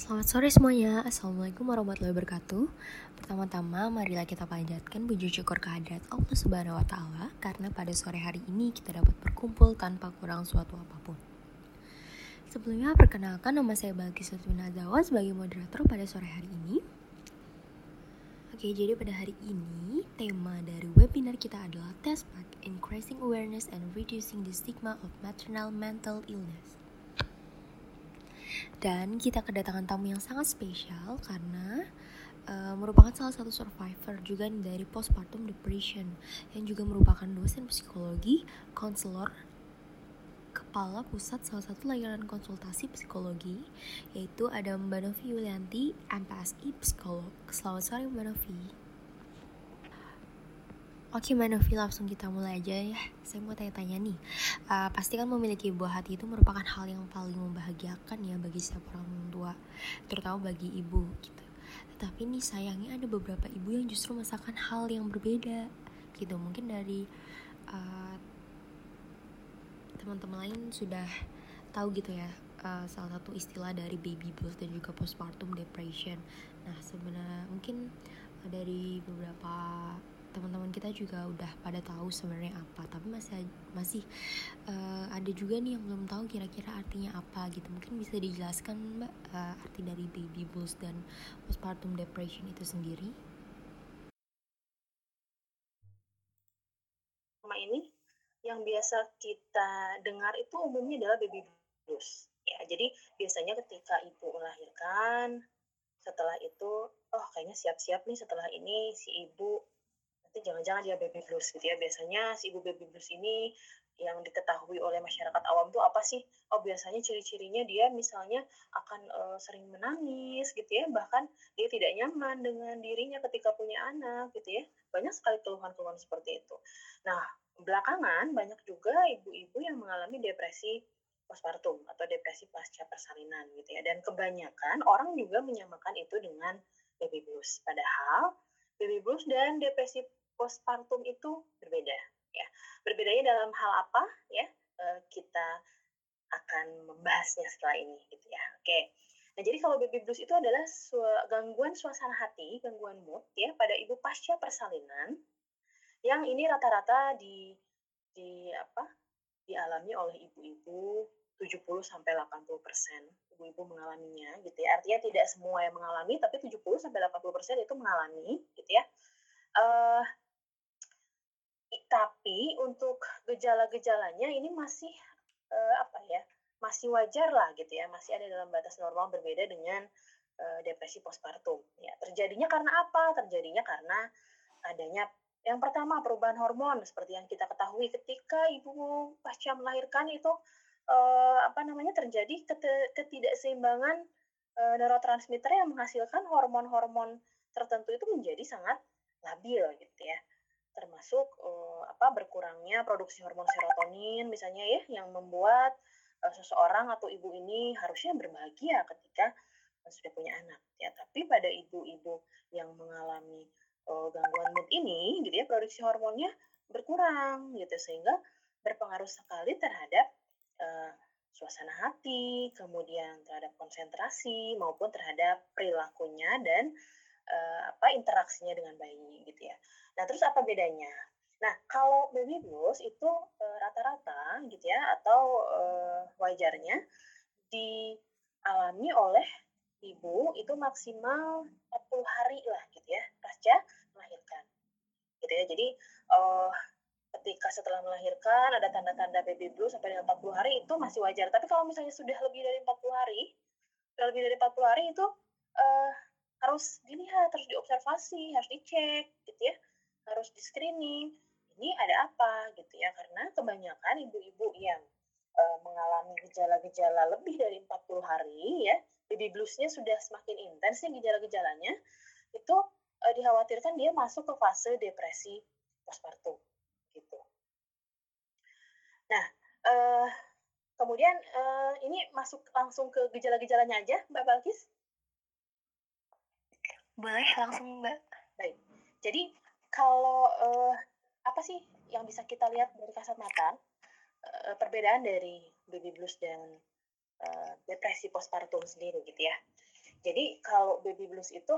Selamat sore semuanya, Assalamualaikum warahmatullahi wabarakatuh. Pertama-tama, marilah kita panjatkan puji syukur kehadirat Allah Subhanahu wa Ta'ala Karena pada sore hari ini kita dapat berkumpul tanpa kurang suatu apa pun. Sebelumnya, perkenalkan nama saya Balkis Nazawa sebagai moderator pada sore hari ini. Oke, jadi pada hari ini tema dari webinar kita adalah Test Pack Increasing Awareness and Reducing the Stigma of Maternal Mental Illness dan kita kedatangan tamu yang sangat spesial karena uh, merupakan salah satu survivor juga dari postpartum depression yang juga merupakan dosen psikologi, konselor, kepala pusat salah satu layanan konsultasi psikologi yaitu ada Mbak Novi Yulianti, MPSI psikolog. Selamat sore Mbak Novi. Oke Mbak Novi langsung kita mulai aja ya. Saya mau tanya-tanya nih. Uh, Pasti kan memiliki buah hati itu merupakan hal yang paling membahagiakan ya Bagi setiap orang tua Terutama bagi ibu gitu. Tetapi nih sayangnya ada beberapa ibu yang justru merasakan hal yang berbeda Gitu. Mungkin dari uh, Teman-teman lain sudah tahu gitu ya uh, Salah satu istilah dari baby blues dan juga postpartum depression. Nah sebenarnya mungkin dari beberapa teman-teman kita juga udah pada tahu sebenarnya apa tapi masih masih uh, ada juga nih yang belum tahu kira-kira artinya apa gitu. Mungkin bisa dijelaskan mbak uh, arti dari baby blues dan postpartum depression itu sendiri? Sama ini yang biasa kita dengar itu umumnya adalah baby blues ya. Jadi biasanya ketika ibu melahirkan setelah itu oh kayaknya siap-siap nih setelah ini si ibu nanti jangan-jangan dia baby blues gitu ya. Biasanya si ibu baby blues ini yang diketahui oleh masyarakat awam tuh apa sih? Oh biasanya ciri-cirinya dia misalnya akan uh, sering menangis gitu ya. Bahkan dia tidak nyaman dengan dirinya ketika punya anak gitu ya. Banyak sekali keluhan-keluhan seperti itu. Nah belakangan banyak juga ibu-ibu yang mengalami depresi postpartum atau depresi pasca persalinan gitu ya. Dan kebanyakan orang juga menyamakan itu dengan baby blues. Padahal baby blues dan depresi postpartum itu berbeda ya. Berbedanya dalam hal apa ya? Eh, kita akan membahasnya setelah ini gitu ya. Oke. Nah, jadi kalau baby blues itu adalah gangguan suasana hati, gangguan mood ya pada ibu pasca persalinan yang ini rata-rata di di apa? dialami oleh ibu-ibu 70 sampai 80 persen ibu-ibu mengalaminya gitu ya. Artinya tidak semua yang mengalami, tapi 70 sampai 80 persen itu mengalami gitu ya. Uh, tapi untuk gejala-gejalanya ini masih uh, apa ya masih wajar lah gitu ya masih ada dalam batas normal berbeda dengan uh, depresi postpartum. Ya terjadinya karena apa? Terjadinya karena adanya yang pertama perubahan hormon. Seperti yang kita ketahui ketika ibu pasca melahirkan itu uh, apa namanya terjadi ketidakseimbangan uh, neurotransmitter yang menghasilkan hormon-hormon tertentu itu menjadi sangat labil gitu ya termasuk uh, apa berkurangnya produksi hormon serotonin misalnya ya yang membuat uh, seseorang atau ibu ini harusnya berbahagia ketika uh, sudah punya anak ya. Tapi pada ibu-ibu yang mengalami uh, gangguan mood ini gitu ya produksi hormonnya berkurang gitu. Sehingga berpengaruh sekali terhadap uh, suasana hati kemudian terhadap konsentrasi maupun terhadap perilakunya dan uh, apa interaksinya dengan bayi gitu ya. Nah, terus apa bedanya? Nah, kalau baby blues itu uh, rata-rata gitu ya atau uh, wajarnya dialami oleh ibu itu maksimal 40 hari lah gitu ya pasca melahirkan. Gitu ya. Jadi uh, ketika setelah melahirkan ada tanda-tanda baby blues sampai dengan 40 hari itu masih wajar. Tapi kalau misalnya sudah lebih dari 40 hari, lebih dari 40 hari itu uh, harus dilihat, harus diobservasi, harus dicek gitu ya, harus di screening. Ini ada apa gitu ya? Karena kebanyakan ibu-ibu yang e, mengalami gejala-gejala lebih dari 40 hari ya, baby bluesnya sudah semakin intens nih gejala-gejalanya, itu e, dikhawatirkan dia masuk ke fase depresi postpartum gitu. Nah, e, kemudian e, ini masuk langsung ke gejala-gejalanya aja, Mbak Balkis. Boleh langsung Mbak. Baik. Jadi kalau uh, apa sih yang bisa kita lihat dari kasat mata uh, perbedaan dari baby blues dan uh, depresi postpartum sendiri gitu ya. Jadi kalau baby blues itu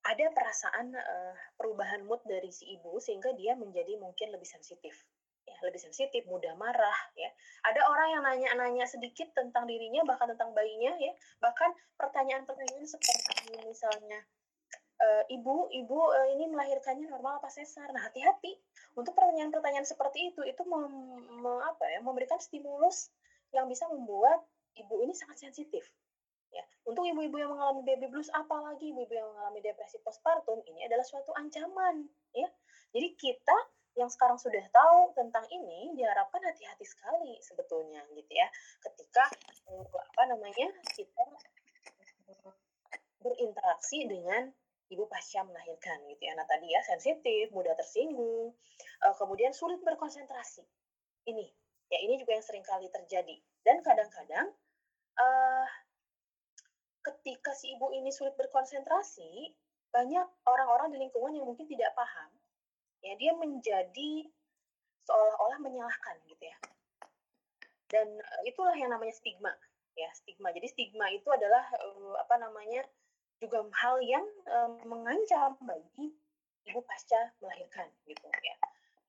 ada perasaan uh, perubahan mood dari si ibu sehingga dia menjadi mungkin lebih sensitif lebih sensitif mudah marah ya. Ada orang yang nanya-nanya sedikit tentang dirinya bahkan tentang bayinya ya. Bahkan pertanyaan-pertanyaan seperti misalnya e, ibu ibu e, ini melahirkannya normal apa sesar? Nah hati-hati. Untuk pertanyaan-pertanyaan seperti itu itu mem, mem, apa ya memberikan stimulus yang bisa membuat ibu ini sangat sensitif ya. Untuk ibu-ibu yang mengalami baby blues apalagi ibu-ibu yang mengalami depresi postpartum ini adalah suatu ancaman ya. Jadi kita yang sekarang sudah tahu tentang ini diharapkan hati-hati sekali sebetulnya gitu ya ketika eh, apa namanya kita berinteraksi dengan ibu pasca melahirkan gitu ya. Nah tadi ya sensitif, mudah tersinggung, uh, kemudian sulit berkonsentrasi. Ini ya ini juga yang sering kali terjadi dan kadang-kadang uh, ketika si ibu ini sulit berkonsentrasi, banyak orang-orang di lingkungan yang mungkin tidak paham, ya dia menjadi seolah-olah menyalahkan gitu ya. Dan uh, itulah yang namanya stigma, ya stigma. Jadi stigma itu adalah uh, apa namanya juga hal yang um, mengancam bagi ibu pasca melahirkan gitu ya.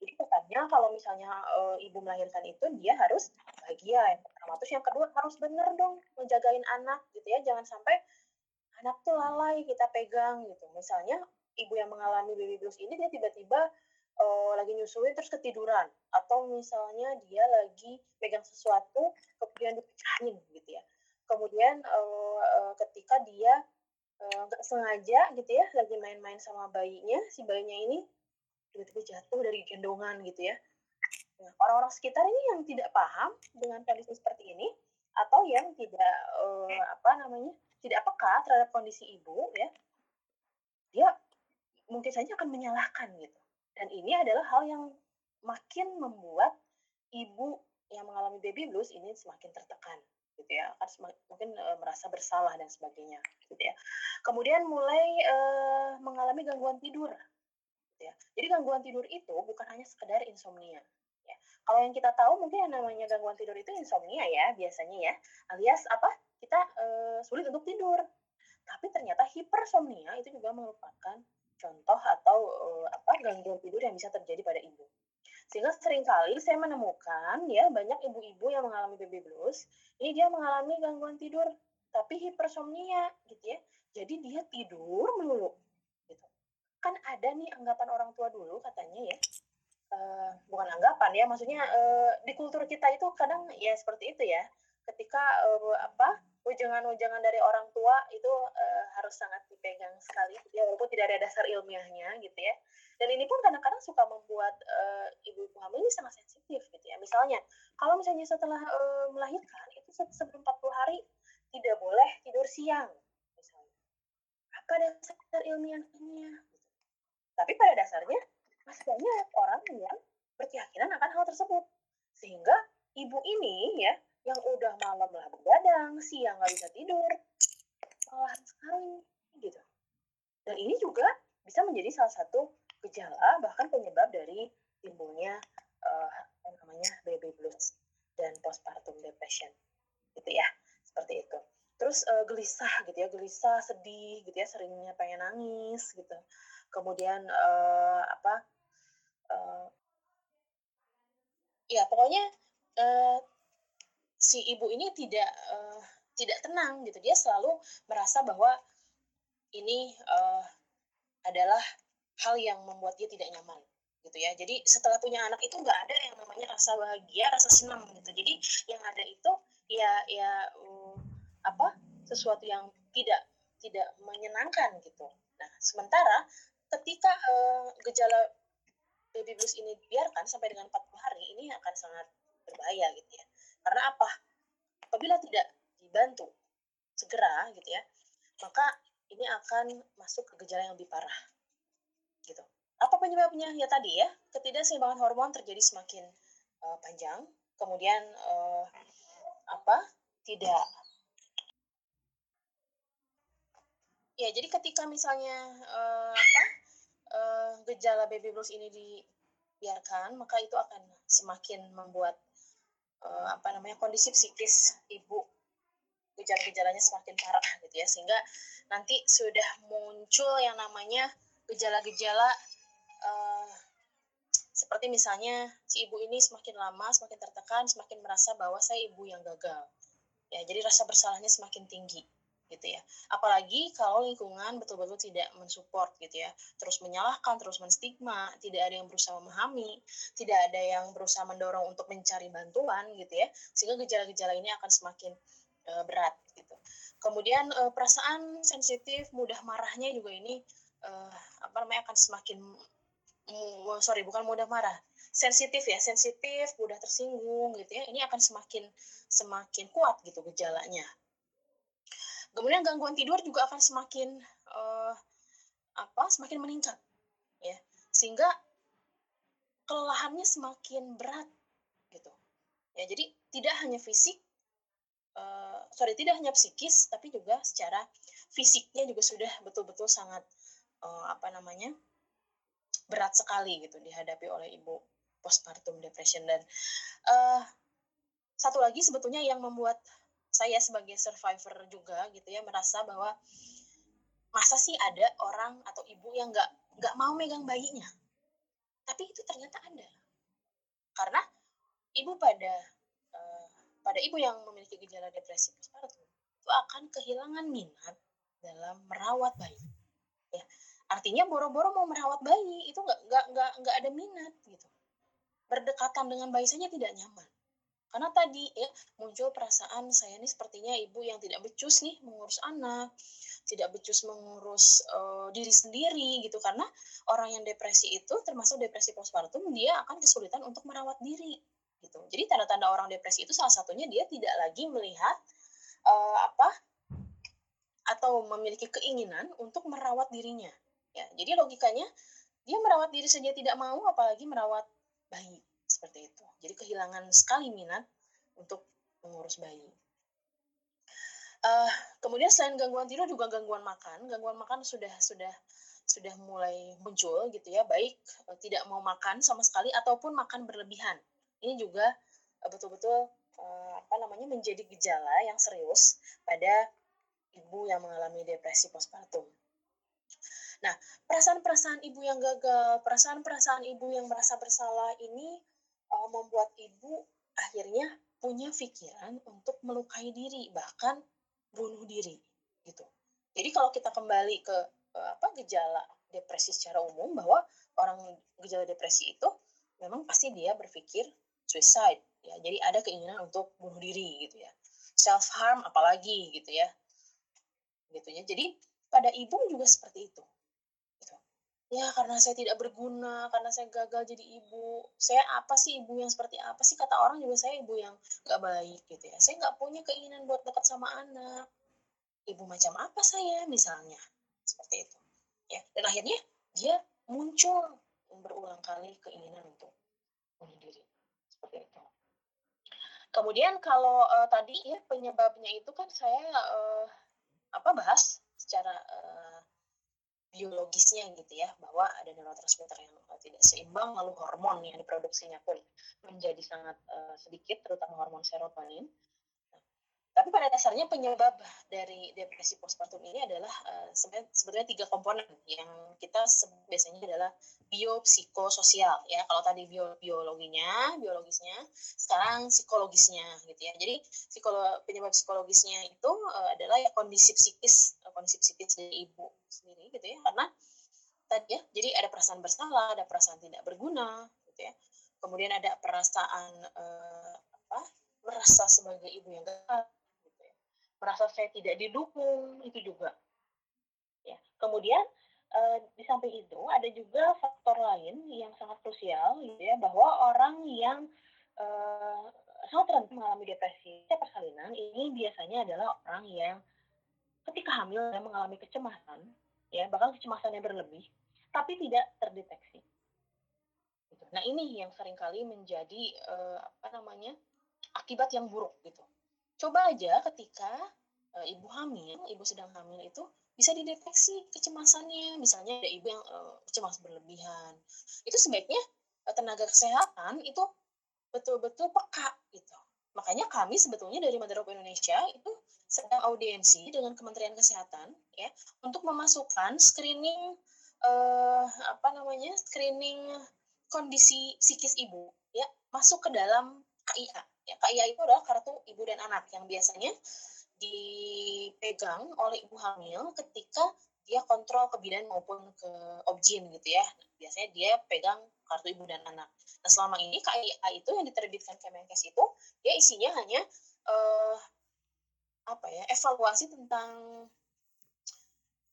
Jadi katanya kalau misalnya uh, ibu melahirkan itu dia harus bahagia yang pertama. Terus yang kedua harus benar dong menjagain anak gitu ya. Jangan sampai anak tuh lalai kita pegang gitu. Misalnya ibu yang mengalami baby blues ini dia tiba-tiba uh, lagi nyusuin terus ketiduran atau misalnya dia lagi pegang sesuatu kemudian dipecahin gitu ya. Kemudian uh, uh, ketika dia nggak uh, sengaja gitu ya lagi main-main sama bayinya si bayinya ini tiba-tiba jatuh dari gendongan gitu ya nah, orang-orang sekitar ini yang tidak paham dengan kondisi seperti ini atau yang tidak uh, apa namanya tidak peka terhadap kondisi ibu ya dia mungkin saja akan menyalahkan gitu. Dan ini adalah hal yang makin membuat ibu yang mengalami baby blues ini semakin tertekan gitu ya. Kan mungkin e, merasa bersalah dan sebagainya gitu ya. Kemudian mulai e, mengalami gangguan tidur gitu ya. Jadi gangguan tidur itu bukan hanya sekedar insomnia ya. Kalau yang kita tahu mungkin yang namanya gangguan tidur itu insomnia ya biasanya ya alias apa? Kita e, sulit untuk tidur. Tapi ternyata hipersomnia itu juga merupakan contoh atau e, apa gangguan tidur yang bisa terjadi pada ibu sehingga sering kali saya menemukan ya banyak ibu-ibu yang mengalami baby blues, ini dia mengalami gangguan tidur tapi hipersomnia gitu ya. Jadi dia tidur melulu gitu. Kan ada nih anggapan orang tua dulu katanya ya. Uh, bukan anggapan ya, maksudnya uh, di kultur kita itu kadang ya seperti itu ya. Ketika uh, apa ujangan-ujangan dari orang tua itu uh, harus sangat dipegang sekali ya walaupun tidak ada dasar ilmiahnya gitu ya. Dan ini pun kadang-kadang suka membuat uh, ibu ibu hamil ini sangat sensitif gitu ya. Misalnya kalau misalnya setelah uh, melahirkan itu sebelum 40 hari tidak boleh tidur siang misalnya. Apa dasar ilmiahnya? Tapi pada dasarnya masih banyak orang yang berkeyakinan akan hal tersebut. Sehingga ibu ini ya yang udah malam lah begadang, siang nggak bisa tidur, malah sekali gitu. Dan ini juga bisa menjadi salah satu gejala bahkan penyebab dari timbulnya uh, namanya baby blues dan postpartum depression gitu ya seperti itu. Terus uh, gelisah gitu ya gelisah sedih gitu ya seringnya pengen nangis gitu. Kemudian uh, apa uh, ya pokoknya uh, si ibu ini tidak uh, tidak tenang gitu. Dia selalu merasa bahwa ini uh, adalah hal yang membuat dia tidak nyaman gitu ya. Jadi setelah punya anak itu nggak ada yang namanya rasa bahagia rasa senang gitu. Jadi yang ada itu ya ya uh, apa sesuatu yang tidak tidak menyenangkan gitu. Nah sementara ketika uh, gejala baby blues ini dibiarkan sampai dengan 40 hari ini akan sangat berbahaya gitu ya karena apa? Apabila tidak dibantu segera gitu ya, maka ini akan masuk ke gejala yang lebih parah. Gitu. Apa penyebabnya? Ya tadi ya, ketidakseimbangan hormon terjadi semakin uh, panjang, kemudian uh, apa? Tidak Ya, jadi ketika misalnya uh, apa? Uh, gejala baby blues ini dibiarkan, maka itu akan semakin membuat uh, apa namanya kondisi psikis ibu. Gejala-gejalanya semakin parah gitu ya sehingga nanti sudah muncul yang namanya gejala-gejala uh, seperti misalnya si ibu ini semakin lama semakin tertekan semakin merasa bahwa saya ibu yang gagal. Ya jadi rasa bersalahnya semakin tinggi gitu ya. Apalagi kalau lingkungan betul-betul tidak mensupport gitu ya. Terus menyalahkan terus menstigma tidak ada yang berusaha memahami tidak ada yang berusaha mendorong untuk mencari bantuan gitu ya sehingga gejala-gejala ini akan semakin uh, berat gitu. Kemudian uh, perasaan sensitif mudah marahnya juga ini uh, apa namanya akan semakin uh, sorry bukan mudah marah. Sensitif ya sensitif mudah tersinggung gitu ya ini akan semakin semakin kuat gitu gejalanya Kemudian gangguan tidur juga akan semakin uh, apa? Semakin meningkat, ya. Sehingga kelelahannya semakin berat, gitu. Ya, jadi tidak hanya fisik, uh, sorry, tidak hanya psikis, tapi juga secara fisiknya juga sudah betul-betul sangat uh, apa namanya berat sekali gitu dihadapi oleh ibu postpartum depression dan uh, satu lagi sebetulnya yang membuat saya sebagai survivor juga gitu ya merasa bahwa masa sih ada orang atau ibu yang nggak nggak mau megang bayinya? Tapi itu ternyata ada. Karena ibu pada uh, pada ibu yang memiliki gejala depresi postpartum itu akan kehilangan minat dalam merawat bayi. Ya artinya boro-boro mau merawat bayi itu nggak nggak nggak nggak ada minat gitu. Berdekatan dengan bayi saja tidak nyaman karena tadi ya muncul perasaan saya ini sepertinya ibu yang tidak becus nih mengurus anak, tidak becus mengurus uh, diri sendiri gitu karena orang yang depresi itu termasuk depresi postpartum dia akan kesulitan untuk merawat diri gitu. Jadi tanda-tanda orang depresi itu salah satunya dia tidak lagi melihat uh, apa atau memiliki keinginan untuk merawat dirinya. Ya, jadi logikanya dia merawat diri saja tidak mau apalagi merawat bayi seperti itu. Jadi kehilangan sekali minat untuk mengurus bayi. Uh, kemudian selain gangguan tidur juga gangguan makan. Gangguan makan sudah sudah sudah mulai muncul gitu ya, baik uh, tidak mau makan sama sekali ataupun makan berlebihan. Ini juga uh, betul-betul uh, apa namanya menjadi gejala yang serius pada ibu yang mengalami depresi postpartum. Nah, perasaan-perasaan ibu yang gagal, perasaan-perasaan ibu yang merasa bersalah ini uh, membuat ibu akhirnya punya pikiran untuk melukai diri bahkan bunuh diri gitu. Jadi kalau kita kembali ke uh, apa gejala depresi secara umum bahwa orang gejala depresi itu memang pasti dia berpikir suicide ya. Jadi ada keinginan untuk bunuh diri gitu ya. Self harm apalagi gitu ya. Gitu ya. Jadi pada ibu juga seperti itu ya karena saya tidak berguna, karena saya gagal jadi ibu. Saya apa sih ibu yang seperti apa sih kata orang juga saya ibu yang gak baik gitu ya. Saya nggak punya keinginan buat dekat sama anak. Ibu macam apa saya misalnya seperti itu. Ya dan akhirnya dia muncul berulang kali keinginan untuk bunuh diri seperti itu. Kemudian kalau uh, tadi ya penyebabnya itu kan saya uh, apa bahas secara uh, biologisnya gitu ya bahwa ada neurotransmitter yang uh, tidak seimbang lalu hormon yang diproduksinya pun menjadi sangat uh, sedikit terutama hormon serotonin tapi pada dasarnya penyebab dari depresi postpartum ini adalah uh, sebetulnya tiga komponen yang kita biasanya adalah biopsikososial ya. Kalau tadi bio, biologinya, biologisnya, sekarang psikologisnya gitu ya. Jadi psikolo, penyebab psikologisnya itu uh, adalah ya kondisi psikis uh, kondisi psikis dari ibu sendiri gitu ya. Karena tadi ya, jadi ada perasaan bersalah, ada perasaan tidak berguna gitu ya. Kemudian ada perasaan uh, apa? merasa sebagai ibu yang gagal merasa saya tidak didukung itu juga. Ya kemudian eh, di samping itu ada juga faktor lain yang sangat krusial gitu ya bahwa orang yang eh, sangat rentan mengalami depresi persalinan ini biasanya adalah orang yang ketika hamil dan mengalami kecemasan ya bahkan kecemasannya berlebih tapi tidak terdeteksi. Gitu. nah ini yang sering kali menjadi eh, apa namanya akibat yang buruk gitu coba aja ketika uh, ibu hamil, ibu sedang hamil itu bisa dideteksi kecemasannya. Misalnya ada ibu yang uh, cemas berlebihan. Itu sebaiknya uh, tenaga kesehatan itu betul-betul peka gitu. Makanya kami sebetulnya dari Mother Indonesia itu sedang audiensi dengan Kementerian Kesehatan ya untuk memasukkan screening uh, apa namanya screening kondisi psikis ibu ya masuk ke dalam KIA ya KIA itu adalah kartu ibu dan anak yang biasanya dipegang oleh ibu hamil ketika dia kontrol ke bidan maupun ke objin gitu ya. Biasanya dia pegang kartu ibu dan anak. Nah selama ini KIA itu yang diterbitkan Kemenkes itu dia isinya hanya uh, apa ya evaluasi tentang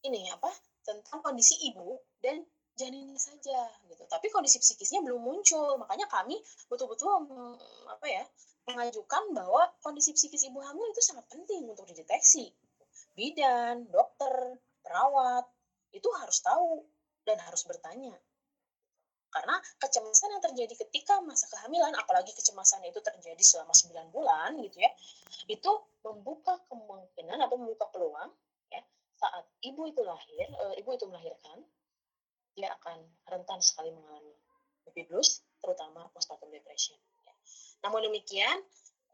ini apa tentang kondisi ibu dan janinnya saja gitu. Tapi kondisi psikisnya belum muncul. Makanya kami betul-betul apa ya mengajukan bahwa kondisi psikis ibu hamil itu sangat penting untuk dideteksi. Bidan dokter perawat itu harus tahu dan harus bertanya. Karena kecemasan yang terjadi ketika masa kehamilan, apalagi kecemasan itu terjadi selama 9 bulan gitu ya, itu membuka kemungkinan atau membuka peluang ya saat ibu itu lahir, e, ibu itu melahirkan, dia akan rentan sekali mengalami baby blues, terutama postpartum depression. Ya. Namun demikian,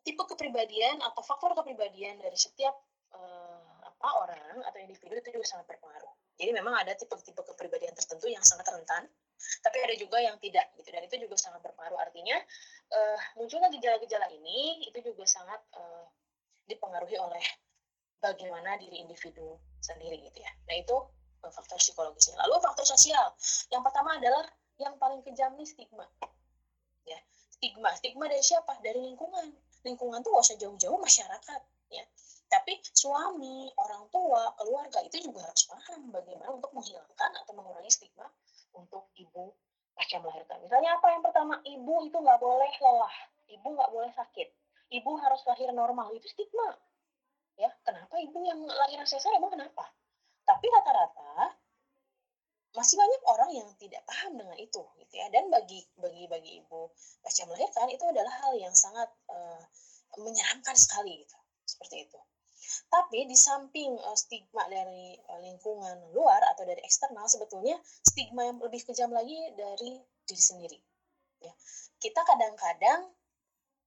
tipe kepribadian atau faktor kepribadian dari setiap e, apa orang atau individu itu juga sangat berpengaruh. Jadi memang ada tipe-tipe kepribadian tertentu yang sangat rentan tapi ada juga yang tidak gitu dan itu juga sangat berpengaruh artinya uh, munculnya gejala-gejala ini itu juga sangat uh, dipengaruhi oleh bagaimana diri individu sendiri gitu ya nah itu uh, faktor psikologisnya. Lalu faktor sosial. Yang pertama adalah yang paling kejam nih stigma. Ya stigma. Stigma dari siapa? Dari lingkungan. Lingkungan tuh gak usah jauh-jauh masyarakat. Ya. Tapi suami orang tua keluarga itu juga harus paham bagaimana untuk menghilangkan atau mengurangi stigma untuk ibu pasca melahirkan. Misalnya apa? Yang pertama, ibu itu nggak boleh lelah, ibu nggak boleh sakit, ibu harus lahir normal, itu stigma. Ya, kenapa ibu yang lahir sesar emang kenapa? Tapi rata-rata masih banyak orang yang tidak paham dengan itu, gitu ya. Dan bagi bagi bagi ibu pasca melahirkan itu adalah hal yang sangat uh, menyeramkan sekali, gitu, seperti itu. Tapi di samping uh, stigma dari uh, lingkungan luar atau dari eksternal, sebetulnya stigma yang lebih kejam lagi dari diri sendiri. Ya. Kita kadang-kadang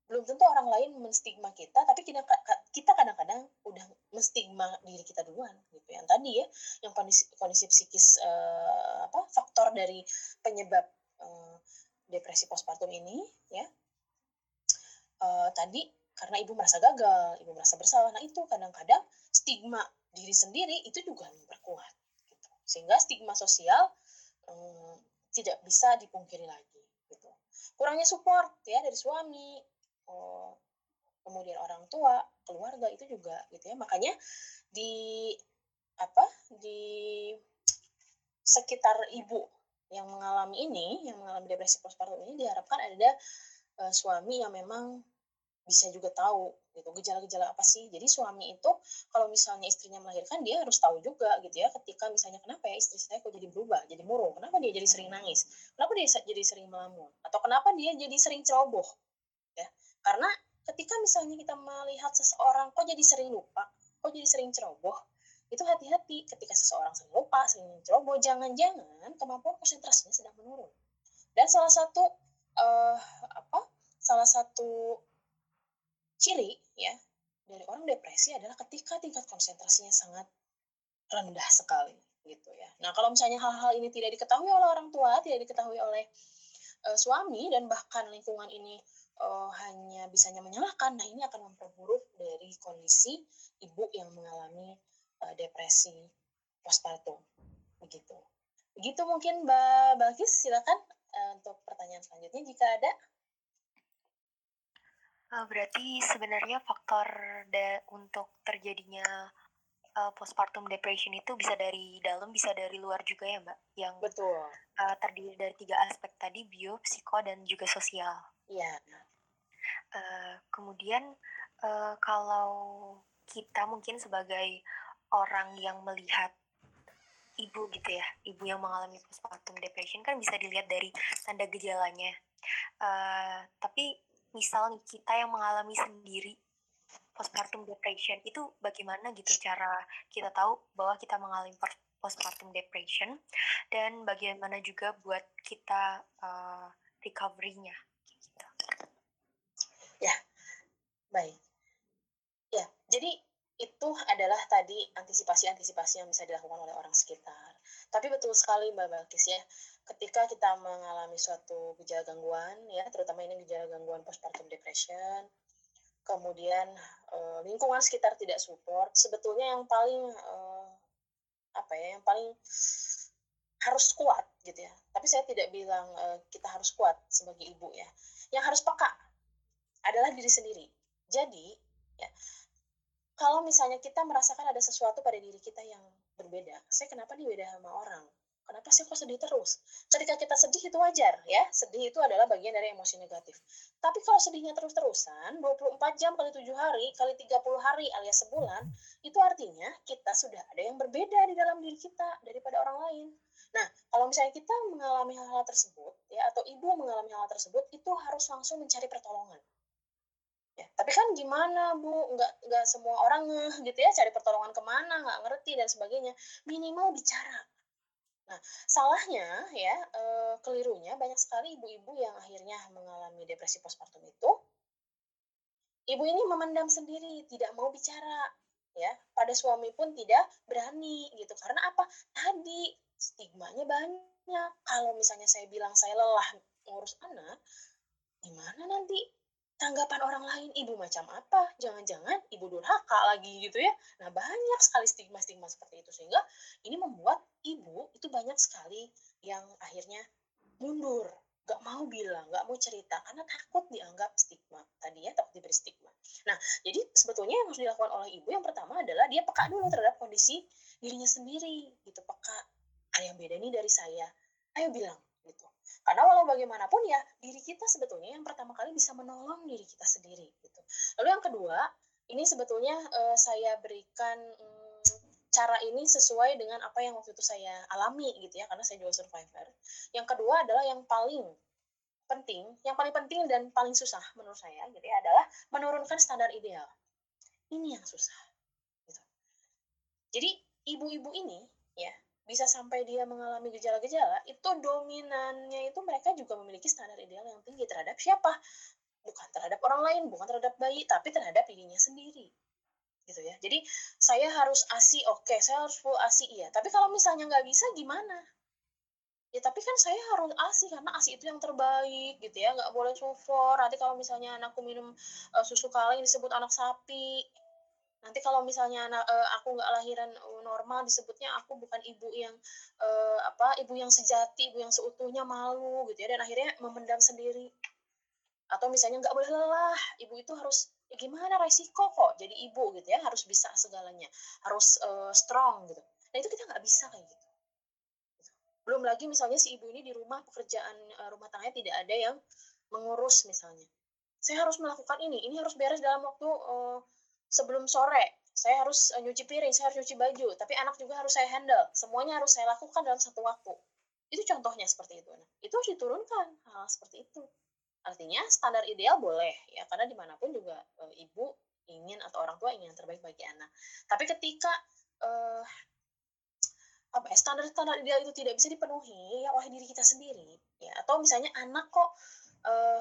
belum tentu orang lain menstigma kita, tapi kita kita kadang-kadang udah menstigma diri kita duluan gitu. Yang tadi ya, yang kondisi kondisi psikis uh, apa faktor dari penyebab uh, depresi postpartum ini ya. Uh, tadi karena ibu merasa gagal, ibu merasa bersalah. Nah itu kadang-kadang stigma diri sendiri itu juga memperkuat. Gitu. Sehingga stigma sosial hmm, tidak bisa dipungkiri lagi. Gitu. Kurangnya support ya dari suami, oh, kemudian orang tua, keluarga itu juga gitu ya. Makanya di apa di sekitar ibu yang mengalami ini, yang mengalami depresi postpartum ini diharapkan ada uh, suami yang memang bisa juga tahu gitu gejala-gejala apa sih. Jadi suami itu kalau misalnya istrinya melahirkan dia harus tahu juga gitu ya ketika misalnya kenapa ya istri saya kok jadi berubah jadi murung? Kenapa dia jadi sering nangis? Kenapa dia jadi sering melamun? Atau kenapa dia jadi sering ceroboh karena ketika misalnya kita melihat seseorang kok jadi sering lupa kok jadi sering ceroboh itu hati-hati ketika seseorang sering lupa sering ceroboh jangan-jangan kemampuan konsentrasinya sedang menurun dan salah satu uh, apa salah satu ciri ya dari orang depresi adalah ketika tingkat konsentrasinya sangat rendah sekali gitu ya. Nah kalau misalnya hal-hal ini tidak diketahui oleh orang tua, tidak diketahui oleh uh, suami dan bahkan lingkungan ini uh, hanya bisanya menyalahkan, nah ini akan memperburuk dari kondisi ibu yang mengalami uh, depresi postpartum begitu. Begitu mungkin Mbak Balkis, silakan uh, untuk pertanyaan selanjutnya jika ada. Uh, berarti sebenarnya faktor da untuk terjadinya uh, postpartum depression itu bisa dari dalam, bisa dari luar juga ya, Mbak? Yang Betul. Uh, terdiri dari tiga aspek tadi, bio, psiko, dan juga sosial. Iya. Uh, kemudian uh, kalau kita mungkin sebagai orang yang melihat ibu gitu ya, ibu yang mengalami postpartum depression kan bisa dilihat dari tanda gejalanya. Uh, tapi misal nih kita yang mengalami sendiri postpartum depression itu bagaimana gitu cara kita tahu bahwa kita mengalami postpartum depression dan bagaimana juga buat kita uh, recovery-nya. Ya, baik. Ya, jadi itu adalah tadi antisipasi-antisipasi yang bisa dilakukan oleh orang sekitar. Tapi betul sekali Mbak Balkis ya, ketika kita mengalami suatu gejala gangguan ya, terutama ini gejala gangguan postpartum depression, kemudian uh, lingkungan sekitar tidak support, sebetulnya yang paling uh, apa ya, yang paling harus kuat gitu ya. Tapi saya tidak bilang uh, kita harus kuat sebagai ibu ya. Yang harus peka adalah diri sendiri. Jadi ya kalau misalnya kita merasakan ada sesuatu pada diri kita yang berbeda, saya kenapa nih beda sama orang? Kenapa sih kok sedih terus? Ketika kita sedih itu wajar ya, sedih itu adalah bagian dari emosi negatif. Tapi kalau sedihnya terus-terusan, 24 jam kali 7 hari, kali 30 hari alias sebulan, itu artinya kita sudah ada yang berbeda di dalam diri kita daripada orang lain. Nah, kalau misalnya kita mengalami hal-hal tersebut, ya atau ibu mengalami hal, -hal tersebut, itu harus langsung mencari pertolongan ya tapi kan gimana bu? Nggak nggak semua orang gitu ya cari pertolongan ke mana nggak ngerti dan sebagainya. Minimal bicara. Nah salahnya ya e, kelirunya banyak sekali ibu-ibu yang akhirnya mengalami depresi postpartum itu. Ibu ini memendam sendiri tidak mau bicara ya. Pada suami pun tidak berani gitu. Karena apa? Tadi stigmanya banyak. Kalau misalnya saya bilang saya lelah ngurus anak gimana nanti tanggapan orang lain ibu macam apa jangan-jangan ibu durhaka lagi gitu ya nah banyak sekali stigma-stigma seperti itu sehingga ini membuat ibu itu banyak sekali yang akhirnya mundur gak mau bilang, gak mau cerita karena takut dianggap stigma tadi ya takut diberi stigma. Nah jadi sebetulnya yang harus dilakukan oleh ibu yang pertama adalah dia peka dulu terhadap kondisi dirinya sendiri gitu peka ada yang beda nih dari saya, ayo bilang gitu. Karena walau bagaimanapun ya diri kita sebetulnya yang pertama kali bisa menolong diri kita sendiri gitu. Lalu yang kedua, ini sebetulnya uh, saya berikan um, cara ini sesuai dengan apa yang waktu itu saya alami gitu ya karena saya juga survivor. Yang kedua adalah yang paling penting, yang paling penting dan paling susah menurut saya gitu ya adalah menurunkan standar ideal. Ini yang susah. Gitu. Jadi ibu-ibu ini bisa sampai dia mengalami gejala-gejala, itu dominannya itu mereka juga memiliki standar ideal yang tinggi terhadap siapa? Bukan terhadap orang lain, bukan terhadap bayi, tapi terhadap dirinya sendiri. Gitu ya. Jadi saya harus ASI, oke, okay, saya harus full ASI, iya. Tapi kalau misalnya nggak bisa, gimana? Ya tapi kan saya harus ASI karena ASI itu yang terbaik gitu ya, nggak boleh sulfur. Nanti kalau misalnya anakku minum uh, susu kaleng disebut anak sapi, nanti kalau misalnya uh, aku nggak lahiran uh, normal disebutnya aku bukan ibu yang uh, apa ibu yang sejati ibu yang seutuhnya malu gitu ya. Dan akhirnya memendam sendiri. Atau misalnya nggak boleh lelah ibu itu harus ya gimana resiko kok jadi ibu? gitu ya harus bisa segalanya. Harus uh, strong gitu. Nah itu kita nggak bisa kayak gitu. Belum lagi misalnya si ibu ini di rumah pekerjaan rumah tangganya tidak ada yang mengurus misalnya. Saya harus melakukan ini ini harus beres dalam waktu uh, sebelum sore saya harus uh, nyuci piring, saya harus nyuci baju, tapi anak juga harus saya handle. Semuanya harus saya lakukan dalam satu waktu. Itu contohnya seperti itu. Nah, itu harus diturunkan hal seperti itu. Artinya standar ideal boleh ya, karena di mana pun juga e, ibu ingin atau orang tua ingin yang terbaik bagi anak. Tapi ketika uh, apa ya, standar-standar ideal itu tidak bisa dipenuhi ya oleh diri kita sendiri, ya atau misalnya anak kok uh,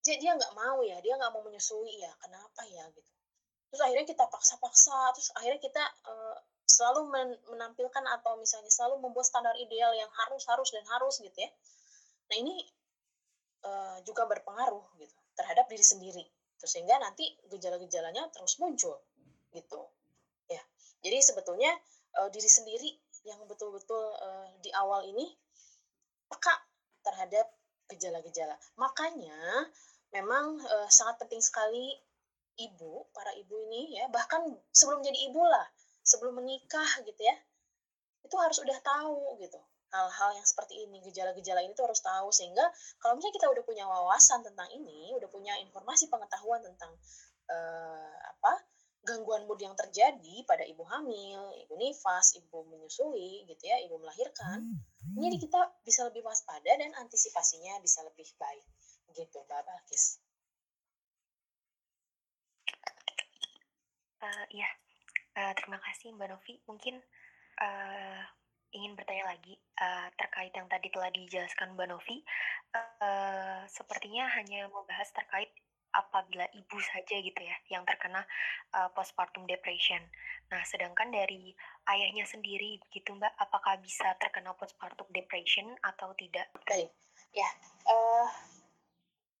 dia dia nggak mau ya, dia nggak mau menyusui ya, kenapa ya gitu terus akhirnya kita paksa-paksa terus akhirnya kita uh, selalu men menampilkan atau misalnya selalu membuat standar ideal yang harus harus dan harus gitu ya. Nah ini uh, juga berpengaruh gitu terhadap diri sendiri. Terus sehingga nanti gejala-gejalanya terus muncul gitu ya. Jadi sebetulnya uh, diri sendiri yang betul-betul uh, di awal ini peka terhadap gejala-gejala. Makanya memang uh, sangat penting sekali ibu, para ibu ini ya, bahkan sebelum jadi ibu lah, sebelum menikah gitu ya, itu harus udah tahu gitu hal-hal yang seperti ini, gejala-gejala ini tuh harus tahu sehingga kalau misalnya kita udah punya wawasan tentang ini, udah punya informasi pengetahuan tentang uh, apa gangguan mood yang terjadi pada ibu hamil, ibu nifas, ibu menyusui gitu ya, ibu melahirkan, jadi kita bisa lebih waspada dan antisipasinya bisa lebih baik gitu, Mbak Balkis. Uh, ya, uh, terima kasih Mbak Novi. Mungkin uh, ingin bertanya lagi uh, terkait yang tadi telah dijelaskan Mbak Novi. Uh, sepertinya hanya membahas terkait apabila ibu saja gitu ya yang terkena uh, postpartum depression. Nah, sedangkan dari ayahnya sendiri gitu Mbak, apakah bisa terkena postpartum depression atau tidak? Baik, ya. Uh,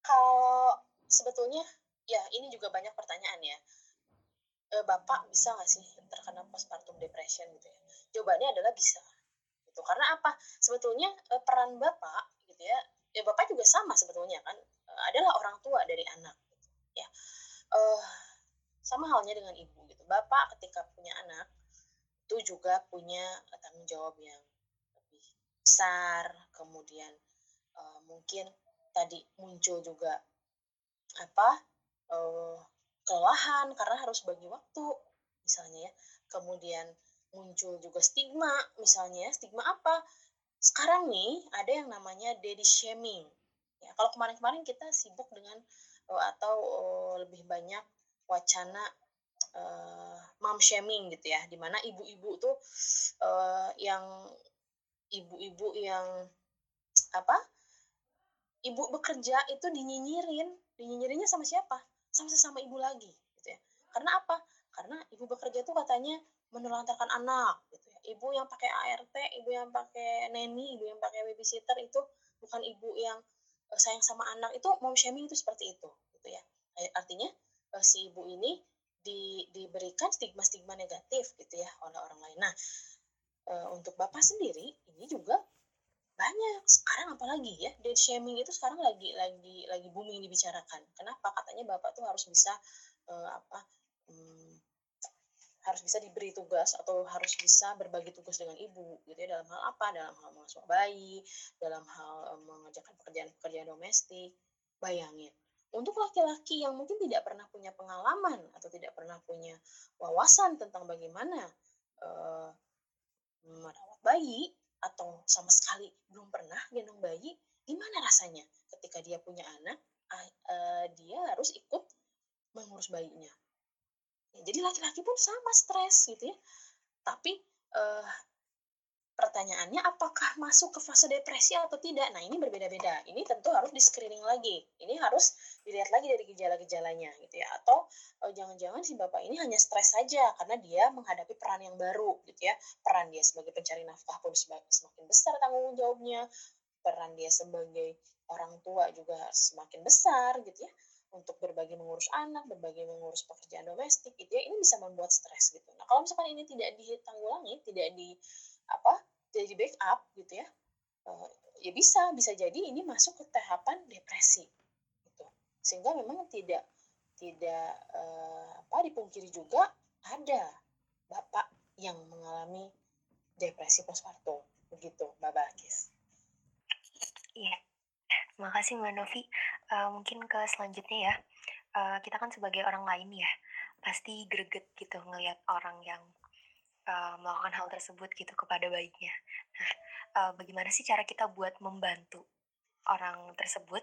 kalau sebetulnya ya ini juga banyak pertanyaan ya. Uh, Bapak bisa nggak sih terkena postpartum depression gitu ya? Jawabannya adalah bisa. Gitu. Karena apa? Sebetulnya uh, peran Bapak gitu ya, ya Bapak juga sama sebetulnya kan adalah orang tua dari anak gitu, ya uh, sama halnya dengan ibu gitu bapak ketika punya anak itu juga punya tanggung jawab yang lebih besar kemudian uh, mungkin tadi muncul juga apa uh, kelelahan karena harus bagi waktu misalnya ya. Kemudian muncul juga stigma misalnya stigma apa? Sekarang nih ada yang namanya daddy shaming. Ya, kalau kemarin-kemarin kita sibuk dengan uh, atau uh, lebih banyak wacana uh, mom shaming gitu ya, di mana ibu-ibu tuh uh, yang ibu-ibu yang apa? Ibu bekerja itu dinyinyirin, dinyinyirinnya sama siapa? Sama sesama ibu lagi, gitu ya. Karena apa? Karena ibu bekerja tuh katanya menelantarkan anak, gitu ya. Ibu yang pakai ART, ibu yang pakai neni, ibu yang pakai babysitter itu bukan ibu yang Eh, sayang sama anak itu mom shaming itu seperti itu gitu ya artinya eh, si ibu ini di, diberikan stigma-stigma negatif gitu ya oleh orang lain nah eh, untuk bapak sendiri ini juga banyak sekarang apalagi ya dead shaming itu sekarang lagi lagi lagi booming dibicarakan. Kenapa? Katanya bapak tuh harus bisa uh, apa um, harus bisa diberi tugas atau harus bisa berbagi tugas dengan ibu gitu ya. Dalam hal apa? Dalam hal mengasuh bayi dalam hal mengerjakan pekerjaan-pekerjaan domestik. Bayangin untuk laki-laki yang mungkin tidak pernah punya pengalaman atau tidak pernah punya wawasan tentang bagaimana uh, merawat bayi atau sama sekali belum pernah gendong bayi gimana rasanya ketika dia punya anak uh, dia harus ikut mengurus bayinya Ya, jadi laki-laki pun sama stres gitu ya. Tapi uh, pertanyaannya apakah masuk ke fase depresi atau tidak? Nah ini berbeda-beda. Ini tentu harus di screening lagi. Ini harus dilihat lagi dari gejala-gejalanya gitu ya. Atau jangan jangan-jangan si bapak ini hanya stres saja karena dia menghadapi peran yang baru gitu ya. Peran dia sebagai pencari nafkah pun semakin besar tanggung jawabnya. Peran dia sebagai orang tua juga semakin besar gitu ya untuk berbagi mengurus anak, berbagi mengurus pekerjaan domestik gitu ya, ini bisa membuat stres gitu. Nah, kalau misalkan ini tidak ditanggulangi, tidak di apa, tidak di backup gitu ya, uh, ya bisa bisa jadi ini masuk ke tahapan depresi gitu. Sehingga memang tidak tidak uh, apa dipungkiri juga ada bapak yang mengalami depresi postpartum begitu, Mbak Bakis. Iya. Terima kasih Mbak Novi. Uh, mungkin ke selanjutnya ya. Uh, kita kan sebagai orang lain ya, pasti greget gitu ngelihat orang yang uh, melakukan hal tersebut gitu kepada bayinya. Nah, uh, bagaimana sih cara kita buat membantu orang tersebut,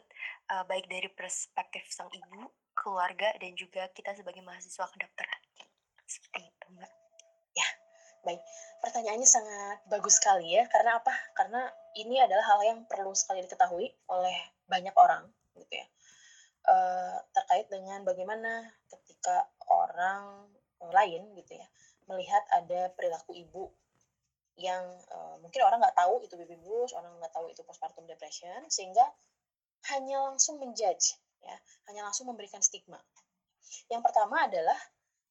uh, baik dari perspektif sang ibu, keluarga, dan juga kita sebagai mahasiswa kedokteran? Seperti itu, Mbak. Ya, baik. Pertanyaannya sangat bagus sekali ya. Karena apa? Karena ini adalah hal yang perlu sekali diketahui oleh banyak orang gitu ya uh, terkait dengan bagaimana ketika orang lain gitu ya melihat ada perilaku ibu yang uh, mungkin orang nggak tahu itu baby blues, orang nggak tahu itu postpartum depression, sehingga hanya langsung menjudge, ya, hanya langsung memberikan stigma. Yang pertama adalah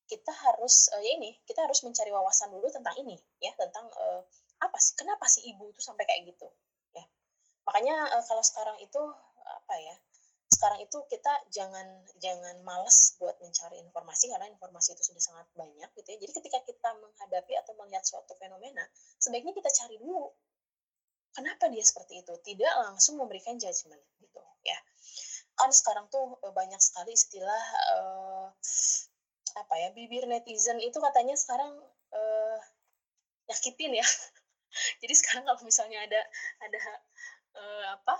kita harus uh, ya ini, kita harus mencari wawasan dulu tentang ini, ya, tentang uh, apa sih, kenapa sih ibu itu sampai kayak gitu, ya. Makanya uh, kalau sekarang itu apa ya, sekarang itu kita jangan jangan malas buat mencari informasi karena informasi itu sudah sangat banyak gitu ya. Jadi ketika kita menghadapi atau melihat suatu fenomena, sebaiknya kita cari dulu kenapa dia seperti itu, tidak langsung memberikan judgement gitu ya. Kan sekarang tuh eh, banyak sekali istilah uh, apa ya bibir netizen itu katanya sekarang uh, nyakitin ya. Jadi sekarang kalau misalnya ada ada uh, apa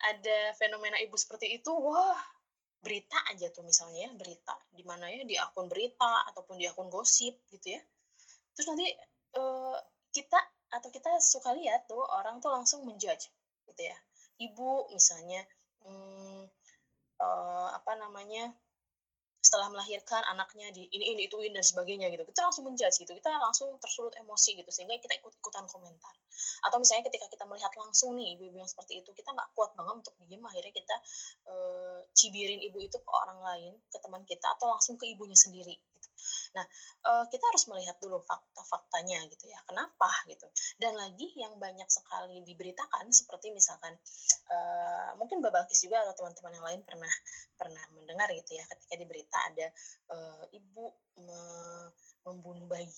ada fenomena ibu seperti itu, wah berita aja tuh misalnya berita di mana ya di akun berita ataupun di akun gosip gitu ya. Terus nanti uh, kita atau kita suka lihat tuh orang tuh langsung menjudge gitu ya. Ibu misalnya hmm, uh, apa namanya setelah melahirkan anaknya di ini ini ituin dan sebagainya gitu. Kita langsung menjudge gitu. Kita langsung tersulut emosi gitu sehingga kita ikut ikutan komentar. Atau misalnya ketika kita melihat langsung nih ibu-ibu yang seperti itu kita nggak kuat banget untuk diem. Akhirnya kita uh, cibirin ibu itu ke orang lain ke teman kita atau langsung ke ibunya sendiri Nah, uh, kita harus melihat dulu fakta-faktanya gitu ya. Kenapa gitu. Dan lagi yang banyak sekali diberitakan seperti misalkan uh, mungkin Mbak Balkis juga atau teman-teman yang lain pernah pernah mendengar gitu ya ketika di berita ada uh, ibu me membunuh bayi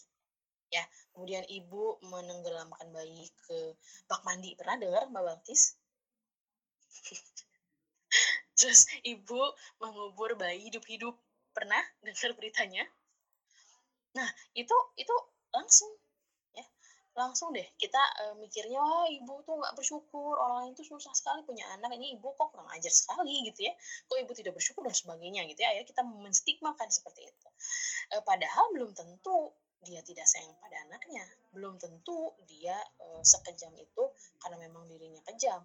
ya kemudian ibu menenggelamkan bayi ke bak mandi pernah dengar mbak Balkis terus ibu mengubur bayi hidup-hidup pernah dengar beritanya Nah, itu itu langsung ya. Langsung deh kita uh, mikirnya wah ibu tuh nggak bersyukur, orang itu susah sekali punya anak, ini ibu kok kurang ajar sekali gitu ya. Kok ibu tidak bersyukur dan sebagainya gitu ya. Akhirnya kita menstigmakan seperti itu. Uh, padahal belum tentu dia tidak sayang pada anaknya. Belum tentu dia uh, sekejam itu karena memang dirinya kejam.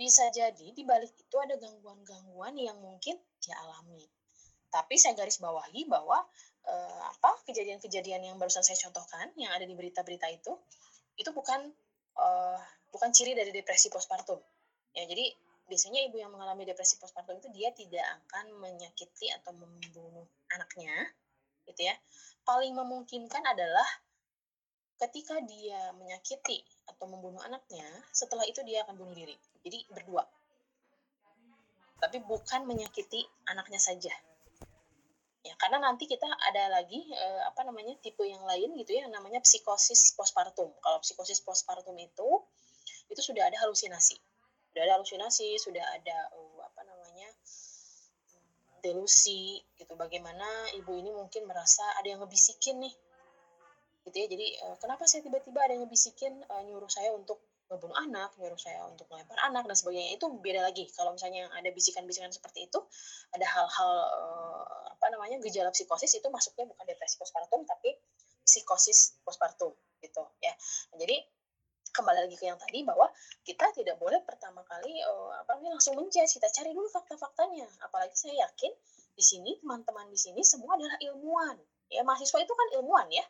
Bisa jadi di balik itu ada gangguan-gangguan yang mungkin dia alami. Tapi saya garis bawahi bahwa uh, apa kejadian-kejadian yang barusan saya contohkan yang ada di berita-berita itu itu bukan uh, bukan ciri dari depresi postpartum. Ya jadi biasanya ibu yang mengalami depresi postpartum itu dia tidak akan menyakiti atau membunuh anaknya gitu ya. Paling memungkinkan adalah ketika dia menyakiti atau membunuh anaknya setelah itu dia akan bunuh diri. Jadi berdua. Tapi bukan menyakiti anaknya saja ya karena nanti kita ada lagi eh, apa namanya tipe yang lain gitu ya namanya psikosis postpartum. Kalau psikosis postpartum itu itu sudah ada halusinasi. Sudah ada halusinasi sudah ada uh, apa namanya delusi gitu. Bagaimana ibu ini mungkin merasa ada yang ngebisikin nih gitu ya. Jadi uh, kenapa saya tiba-tiba ada yang ngebisikin uh, nyuruh saya untuk membunuh anak, nyuruh saya untuk melempar anak dan sebagainya. Itu beda lagi. Kalau misalnya ada bisikan-bisikan seperti itu, ada hal-hal uh, apa namanya gejala psikosis itu masuknya bukan depresi postpartum tapi psikosis postpartum gitu ya. Nah, jadi kembali lagi ke yang tadi bahwa kita tidak boleh pertama kali uh, apa namanya langsung menjudge, kita cari dulu fakta-faktanya. Apalagi saya yakin di sini teman-teman di sini semua adalah ilmuwan. Ya mahasiswa itu kan ilmuwan ya.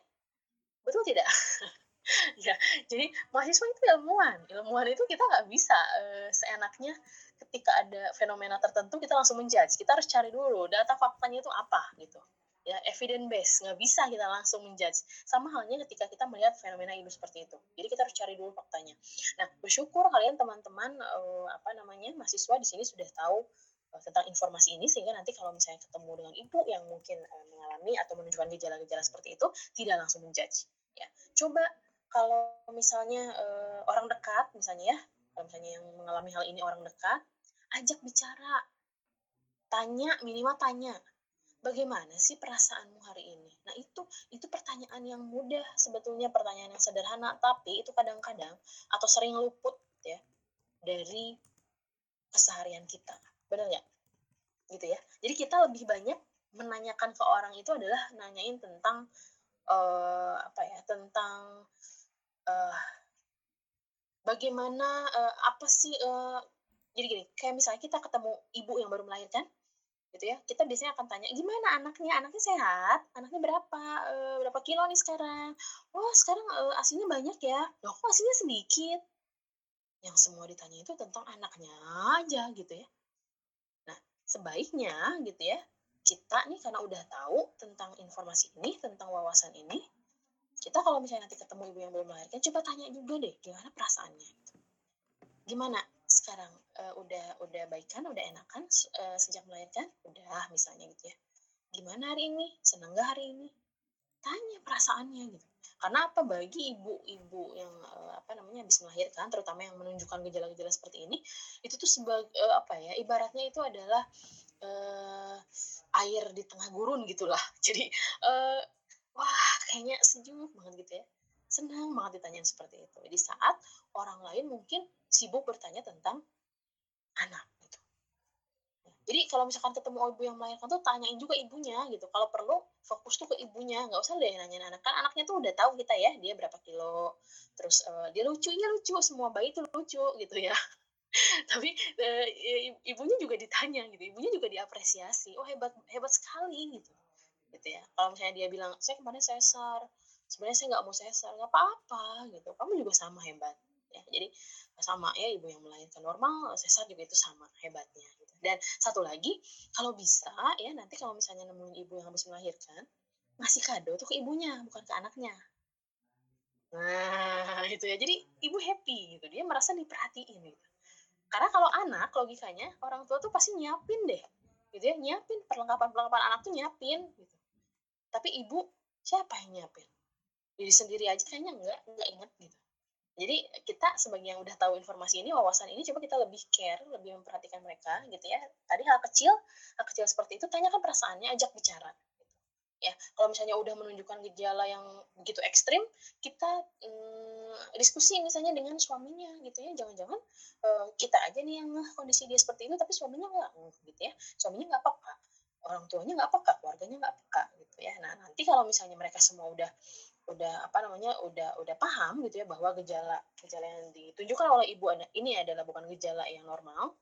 Betul tidak? ya jadi mahasiswa itu ilmuwan ilmuwan itu kita nggak bisa uh, seenaknya ketika ada fenomena tertentu kita langsung menjudge. Kita harus cari dulu data faktanya itu apa gitu. Ya evidence base nggak bisa kita langsung menjudge. Sama halnya ketika kita melihat fenomena itu seperti itu. Jadi kita harus cari dulu faktanya. Nah bersyukur kalian teman-teman uh, apa namanya mahasiswa di sini sudah tahu uh, tentang informasi ini sehingga nanti kalau misalnya ketemu dengan ibu yang mungkin uh, mengalami atau menunjukkan gejala-gejala seperti itu tidak langsung menjudge. Ya coba kalau misalnya orang dekat misalnya ya kalau misalnya yang mengalami hal ini orang dekat ajak bicara. Tanya minimal tanya bagaimana sih perasaanmu hari ini? Nah itu itu pertanyaan yang mudah sebetulnya pertanyaan yang sederhana tapi itu kadang-kadang atau sering luput ya dari keseharian kita. Benar nggak? Gitu ya. Jadi kita lebih banyak menanyakan ke orang itu adalah nanyain tentang uh, apa ya tentang uh, bagaimana uh, apa sih uh, jadi gini kayak misalnya kita ketemu ibu yang baru melahirkan gitu ya kita biasanya akan tanya gimana anaknya? Anaknya sehat? Anaknya berapa? Uh, berapa kilo nih sekarang? Oh sekarang uh, asinya banyak ya. Loh kok asinya sedikit? Yang semua ditanya itu tentang anaknya aja gitu ya. Nah sebaiknya gitu ya kita nih karena udah tahu tentang informasi ini tentang wawasan ini kita kalau misalnya nanti ketemu ibu yang belum melahirkan coba tanya juga deh gimana perasaannya? Gimana sekarang uh, udah udah baikan udah enakan uh, sejak melahirkan? Udah misalnya gitu ya. Gimana hari ini? Senang gak hari ini? Tanya perasaannya gitu. Karena apa? Bagi ibu-ibu yang uh, apa namanya habis melahirkan terutama yang menunjukkan gejala-gejala seperti ini itu tuh sebagai uh, apa ya ibaratnya itu adalah uh, air di tengah gurun gitulah. Jadi uh, wah kayaknya sejuk banget gitu ya. Senang banget ditanyain seperti itu. Di saat orang lain mungkin sibuk bertanya tentang anak gitu. Jadi kalau misalkan ketemu ibu yang melahirkan tuh tanyain juga ibunya gitu. Kalau perlu fokus tuh ke ibunya. Nggak usah deh nanya anak. Kan anaknya tuh udah tahu kita ya dia berapa kilo. Terus uh, dia lucu. Ya lucu. Semua bayi tuh lucu gitu ya. Tapi uh, ibunya juga ditanya gitu. Ibunya juga diapresiasi. Oh hebat hebat sekali gitu gitu ya. Kalau misalnya dia bilang saya kemarin sesar sebenarnya saya nggak mau sesar nggak apa-apa gitu. Kamu juga sama hebat ya. Jadi sama ya ibu yang melahirkan normal sesar juga itu sama hebatnya gitu. dan satu lagi kalau bisa ya nanti kalau misalnya nemuin ibu yang habis melahirkan ngasih kado tuh ke ibunya bukan ke anaknya. Nah itu ya. Jadi ibu happy gitu. Dia merasa diperhatiin gitu. Karena kalau anak logikanya orang tua tuh pasti nyiapin deh gitu ya. Nyiapin perlengkapan perlengkapan anak tuh nyiapin gitu tapi ibu siapa yang nyiapin? Diri sendiri aja kayaknya enggak enggak inget gitu. Jadi kita sebagai yang udah tahu informasi ini wawasan ini coba kita lebih care lebih memperhatikan mereka gitu ya. Tadi hal kecil hal kecil seperti itu tanyakan perasaannya ajak bicara gitu. ya kalau misalnya udah menunjukkan gejala yang begitu ekstrim kita hmm, diskusi misalnya dengan suaminya gitu ya. Jangan-jangan uh, kita aja nih yang kondisi dia seperti itu tapi suaminya nggak gitu ya. Suaminya nggak apa-apa orang tuanya nggak peka keluarganya nggak peka gitu ya. Nah nanti kalau misalnya mereka semua udah udah apa namanya udah udah paham gitu ya bahwa gejala gejala yang ditunjukkan oleh ibu anak ini adalah bukan gejala yang normal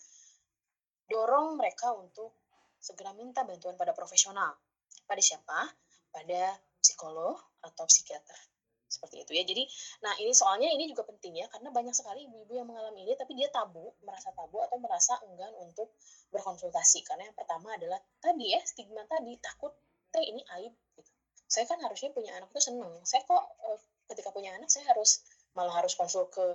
dorong mereka untuk segera minta bantuan pada profesional. Pada siapa? Pada psikolog atau psikiater seperti itu ya. Jadi nah ini soalnya ini juga penting ya karena banyak sekali ibu-ibu yang mengalami ini tapi dia tabu merasa tabu atau merasa enggan untuk berkonsultasi. Karena yang pertama adalah tadi ya stigma tadi takut teh ini aib gitu. saya kan harusnya punya anak itu seneng. Saya kok uh, ketika punya anak saya harus malah harus konsul ke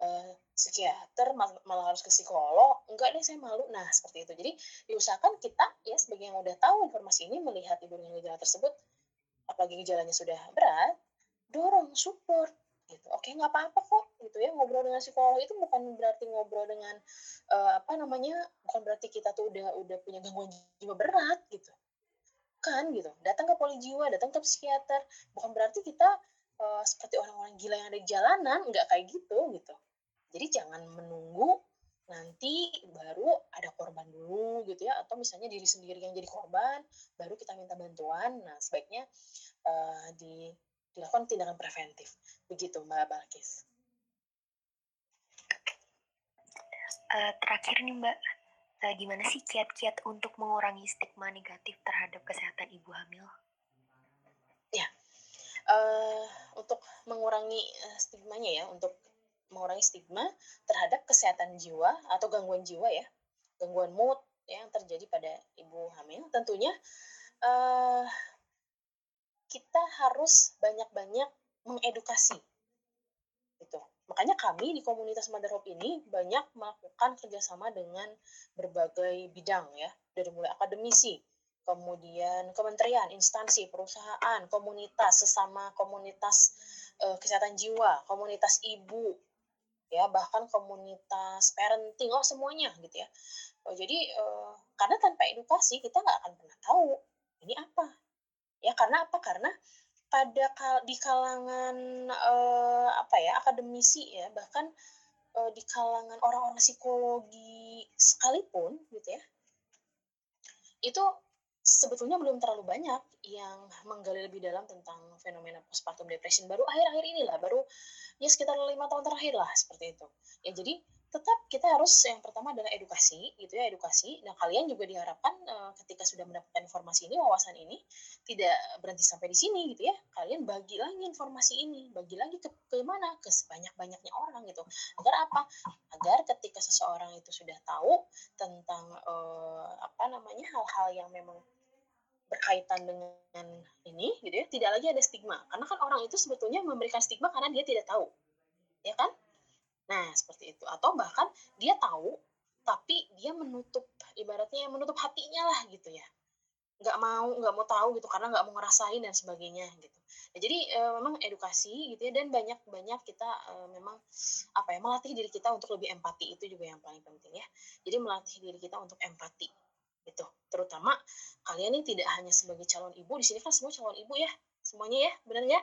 uh, psikiater malah harus ke psikolog. Enggak deh saya malu. Nah seperti itu. Jadi diusahakan kita ya sebagai yang udah tahu informasi ini melihat ibu dengan gejala tersebut apalagi gejalanya sudah berat dorong support gitu. Oke nggak apa-apa kok gitu ya ngobrol dengan psikolog itu bukan berarti ngobrol dengan uh, apa namanya bukan berarti kita tuh udah udah punya gangguan jiwa berat gitu. Kan gitu. Datang ke poli jiwa datang ke psikiater bukan berarti kita uh, seperti orang-orang gila yang ada di jalanan nggak kayak gitu gitu. Jadi jangan menunggu nanti baru ada korban dulu gitu ya atau misalnya diri sendiri yang jadi korban baru kita minta bantuan. Nah sebaiknya uh, di dilakukan tindakan preventif. Begitu Mbak Balkis. Uh, terakhir nih Mbak, uh, gimana sih kiat-kiat untuk mengurangi stigma negatif terhadap kesehatan ibu hamil? Ya, uh, untuk mengurangi stigmanya ya, untuk mengurangi stigma terhadap kesehatan jiwa atau gangguan jiwa ya, gangguan mood ya, yang terjadi pada ibu hamil, tentunya uh, kita harus banyak-banyak mengedukasi. Gitu. Makanya kami di komunitas Mother Hope ini banyak melakukan kerjasama dengan berbagai bidang ya, dari mulai akademisi, kemudian kementerian, instansi, perusahaan, komunitas, sesama komunitas uh, kesehatan jiwa, komunitas ibu, ya bahkan komunitas parenting, oh semuanya gitu ya. Oh, jadi uh, karena tanpa edukasi kita nggak akan pernah tahu ini apa, ya karena apa? Karena pada kal di kalangan uh, apa ya akademisi ya bahkan uh, di kalangan orang-orang psikologi sekalipun gitu ya itu sebetulnya belum terlalu banyak yang menggali lebih dalam tentang fenomena postpartum depression baru akhir-akhir inilah baru ya sekitar lima tahun terakhir lah seperti itu. Ya jadi tetap kita harus yang pertama adalah edukasi gitu ya edukasi. Nah kalian juga diharapkan uh, ketika sudah mendapatkan informasi ini wawasan ini tidak berhenti sampai di sini gitu ya. Kalian bagi lagi informasi ini bagi lagi ke, ke mana? Ke sebanyak banyaknya orang gitu. Agar apa? Agar ketika seseorang itu sudah tahu tentang uh, apa namanya hal-hal yang memang berkaitan dengan ini gitu ya tidak lagi ada stigma. Karena kan orang itu sebetulnya memberikan stigma karena dia tidak tahu. Ya kan Nah, seperti itu. Atau bahkan dia tahu, tapi dia menutup, ibaratnya menutup hatinya lah gitu ya. Nggak mau, nggak mau tahu gitu, karena nggak mau ngerasain dan sebagainya gitu. Nah, jadi e, memang edukasi gitu ya, dan banyak-banyak kita e, memang apa ya, melatih diri kita untuk lebih empati, itu juga yang paling penting ya. Jadi melatih diri kita untuk empati gitu. Terutama kalian ini tidak hanya sebagai calon ibu, di sini kan semua calon ibu ya, semuanya ya, benar ya?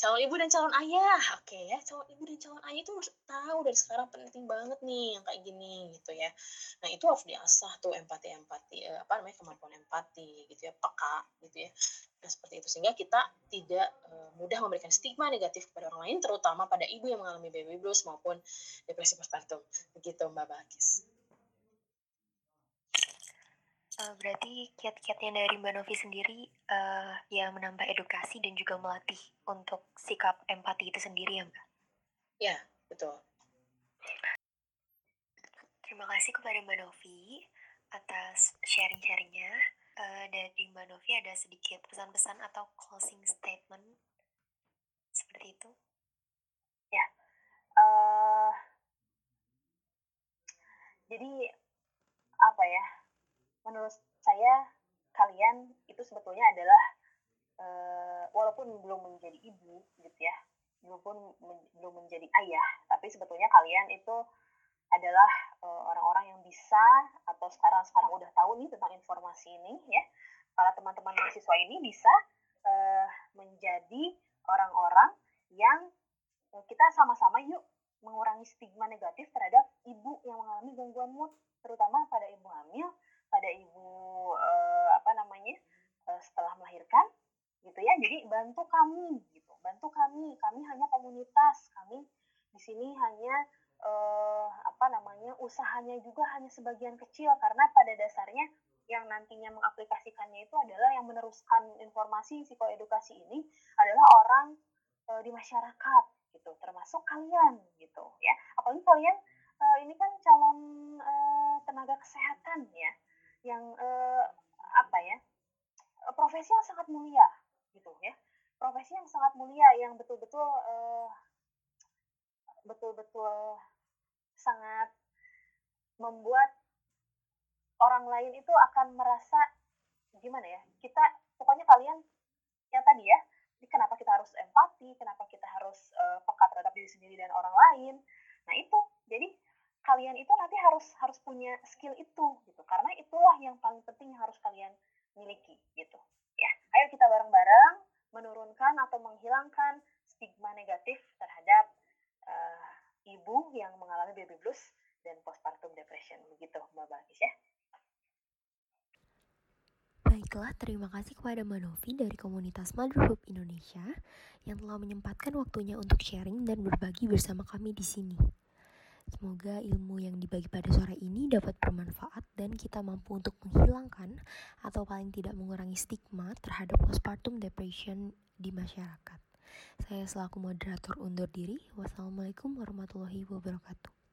Calon ibu dan calon ayah. Oke okay, ya calon ibu dan calon ayah itu harus tahu dari sekarang penting banget nih yang kayak gini gitu ya. Nah itu harus diasah tuh empati empati eh, apa namanya kemampuan empati gitu ya peka gitu ya. Nah seperti itu. Sehingga kita tidak uh, mudah memberikan stigma negatif kepada orang lain terutama pada ibu yang mengalami baby blues maupun depresi postpartum. Begitu mbak Bakis Uh, berarti kiat-kiatnya dari Mbak Novi sendiri uh, ya menambah edukasi dan juga melatih untuk sikap empati itu sendiri ya Mbak? Ya, betul. Terima kasih kepada Mbak Novi atas sharing-sharingnya. Uh, dari Mbak Novi ada sedikit pesan-pesan atau closing statement seperti itu? Ya, uh, jadi apa ya? Menurut saya kalian itu sebetulnya adalah uh, walaupun belum menjadi ibu gitu ya belum men, belum menjadi ayah tapi sebetulnya kalian itu adalah uh, orang-orang yang bisa atau sekarang sekarang udah tahu nih tentang informasi ini ya. Para teman-teman mahasiswa ini bisa uh, menjadi orang-orang yang uh, kita sama-sama yuk mengurangi stigma negatif terhadap ibu yang mengalami gangguan mood terutama pada ibu hamil pada ibu uh, apa namanya uh, setelah melahirkan gitu ya. Jadi bantu kami gitu. Bantu kami. Kami hanya komunitas. Kami di sini hanya uh, apa namanya usahanya juga hanya sebagian kecil. Karena pada dasarnya yang nantinya mengaplikasikannya itu adalah yang meneruskan informasi psikoedukasi ini adalah orang uh, di masyarakat gitu. Termasuk kalian gitu ya. Apalagi kalian uh, ini kan calon uh, tenaga kesehatan ya yang uh, apa ya profesi yang sangat mulia gitu ya. Profesi yang sangat mulia yang betul-betul uh, betul-betul sangat membuat orang lain itu akan merasa gimana ya kita pokoknya kalian yang tadi ya kenapa kita harus empati kenapa kita harus uh, peka terhadap diri sendiri dan orang lain. Nah itu. Jadi kalian itu nanti harus harus punya skill itu gitu. Karena itulah yang paling penting yang harus kalian miliki gitu. Ya ayo kita bareng-bareng menurunkan atau menghilangkan stigma negatif terhadap uh, ibu yang mengalami baby blues dan postpartum depression begitu mbak Bagis ya. Baiklah, terima kasih kepada Mbak Novi dari komunitas Motherhood Indonesia yang telah menyempatkan waktunya untuk sharing dan berbagi bersama kami di sini. Semoga ilmu yang dibagi pada sore ini dapat bermanfaat dan kita mampu untuk menghilangkan atau paling tidak mengurangi stigma terhadap postpartum depression di masyarakat. Saya selaku moderator undur diri. Wassalamualaikum warahmatullahi wabarakatuh.